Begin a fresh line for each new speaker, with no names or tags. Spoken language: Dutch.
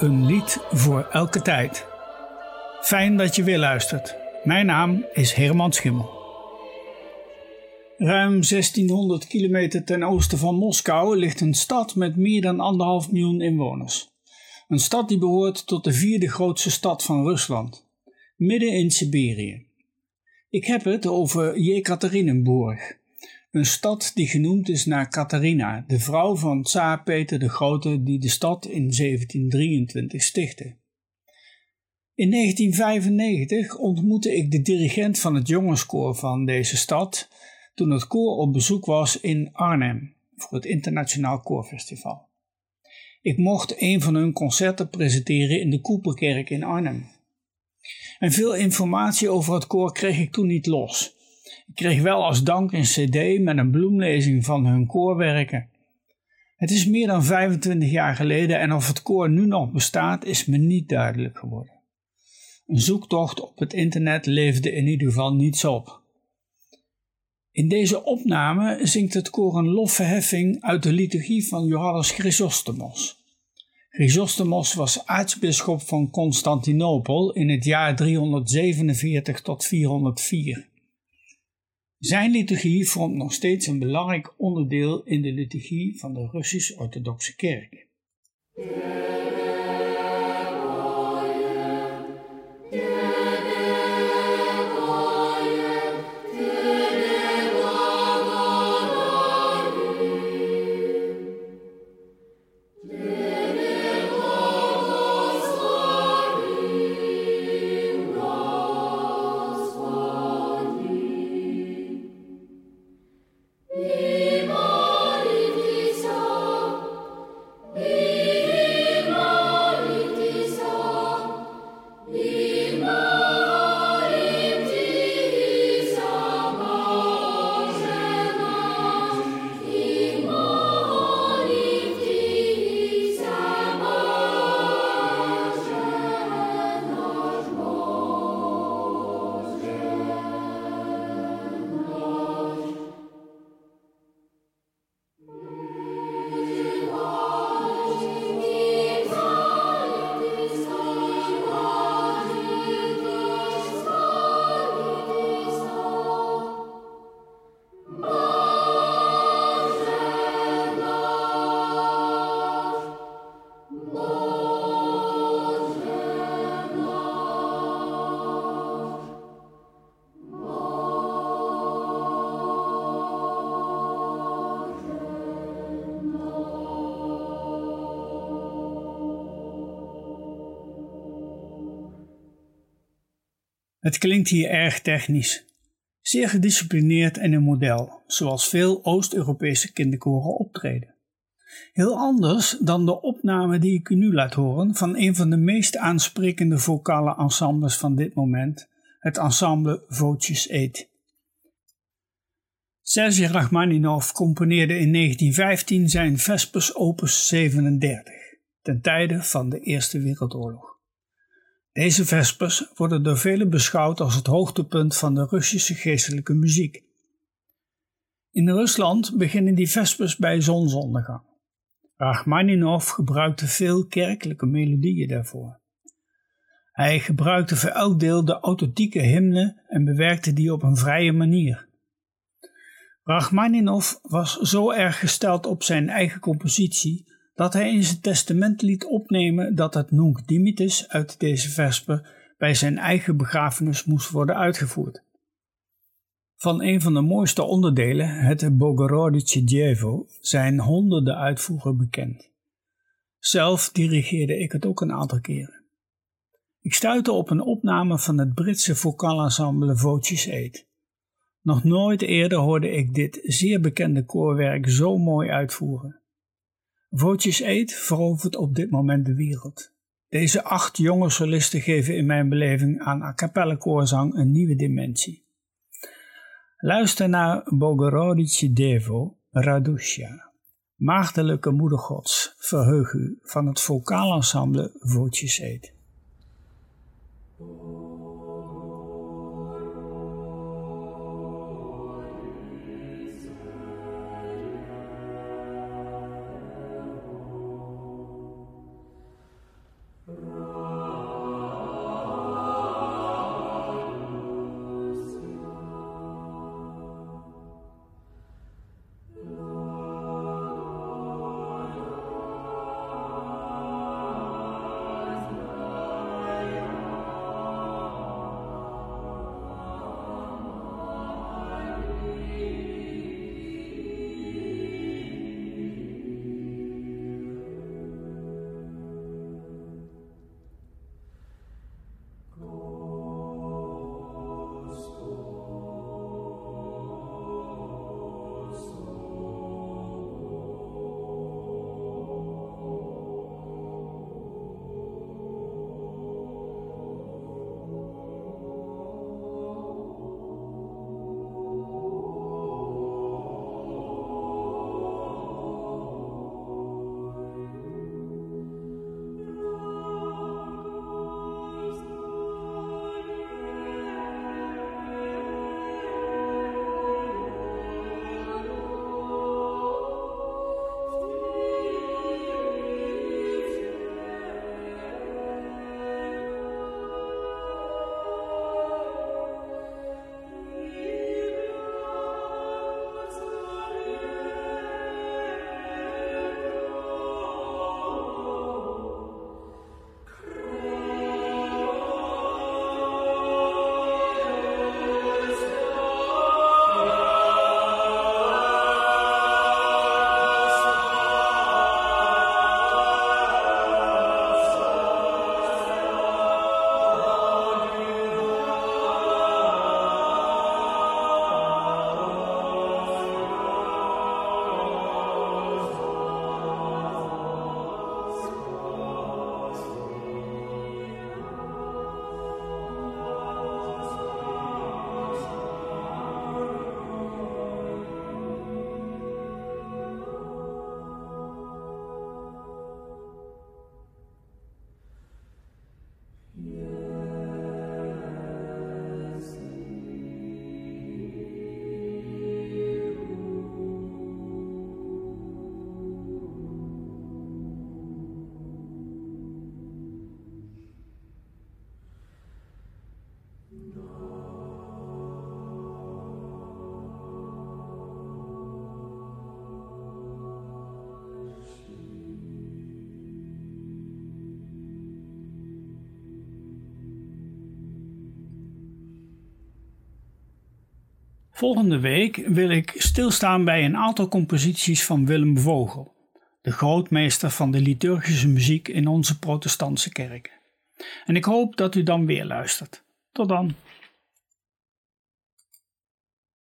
Een lied voor elke tijd. Fijn dat je weer luistert. Mijn naam is Herman Schimmel. Ruim 1600 kilometer ten oosten van Moskou ligt een stad met meer dan anderhalf miljoen inwoners. Een stad die behoort tot de vierde grootste stad van Rusland, midden in Siberië. Ik heb het over Jekaterinenburg, een stad die genoemd is naar Katharina, de vrouw van Tsaar Peter de Grote die de stad in 1723 stichtte. In 1995 ontmoette ik de dirigent van het jongenskoor van deze stad toen het koor op bezoek was in Arnhem voor het Internationaal Koorfestival. Ik mocht een van hun concerten presenteren in de Koepelkerk in Arnhem. En veel informatie over het koor kreeg ik toen niet los. Ik kreeg wel als dank een cd met een bloemlezing van hun koorwerken. Het is meer dan 25 jaar geleden en of het koor nu nog bestaat is me niet duidelijk geworden. Een zoektocht op het internet leefde in ieder geval niets op. In deze opname zingt het koor een lofverheffing uit de liturgie van Johannes Chrysostomos. Chrysostomos was aartsbisschop van Constantinopel in het jaar 347 tot 404. Zijn liturgie vormt nog steeds een belangrijk onderdeel in de liturgie van de Russisch-Orthodoxe Kerk. Het klinkt hier erg technisch, zeer gedisciplineerd en een model, zoals veel Oost-Europese kinderkoren optreden. Heel anders dan de opname die ik u nu laat horen van een van de meest aansprekende vocale ensembles van dit moment, het ensemble Vootjes Eet. Sergei Rachmaninov componeerde in 1915 zijn Vespers opus 37, ten tijde van de Eerste Wereldoorlog. Deze vespers worden door velen beschouwd als het hoogtepunt van de Russische geestelijke muziek. In Rusland beginnen die vespers bij zonsondergang. Rachmaninov gebruikte veel kerkelijke melodieën daarvoor. Hij gebruikte voor elk deel de authentieke hymne en bewerkte die op een vrije manier. Rachmaninov was zo erg gesteld op zijn eigen compositie dat hij in zijn testament liet opnemen dat het Nunc Dimittis uit deze vesper bij zijn eigen begrafenis moest worden uitgevoerd. Van een van de mooiste onderdelen, het Bogorodice Dievo, zijn honderden uitvoeren bekend. Zelf dirigeerde ik het ook een aantal keren. Ik stuitte op een opname van het Britse vocalensemble Voces Eet. Nog nooit eerder hoorde ik dit zeer bekende koorwerk zo mooi uitvoeren. Vootjes Eet verovert op dit moment de wereld. Deze acht jonge solisten geven in mijn beleving aan a cappella koorzang een nieuwe dimensie. Luister naar Bogorodice Devo, Radusha. Maagdelijke moeder gods, verheug u van het vocaalensemble Vootjes Eet. Volgende week wil ik stilstaan bij een aantal composities van Willem Vogel, de grootmeester van de liturgische muziek in onze protestantse kerken. En ik hoop dat u dan weer luistert. Tot dan.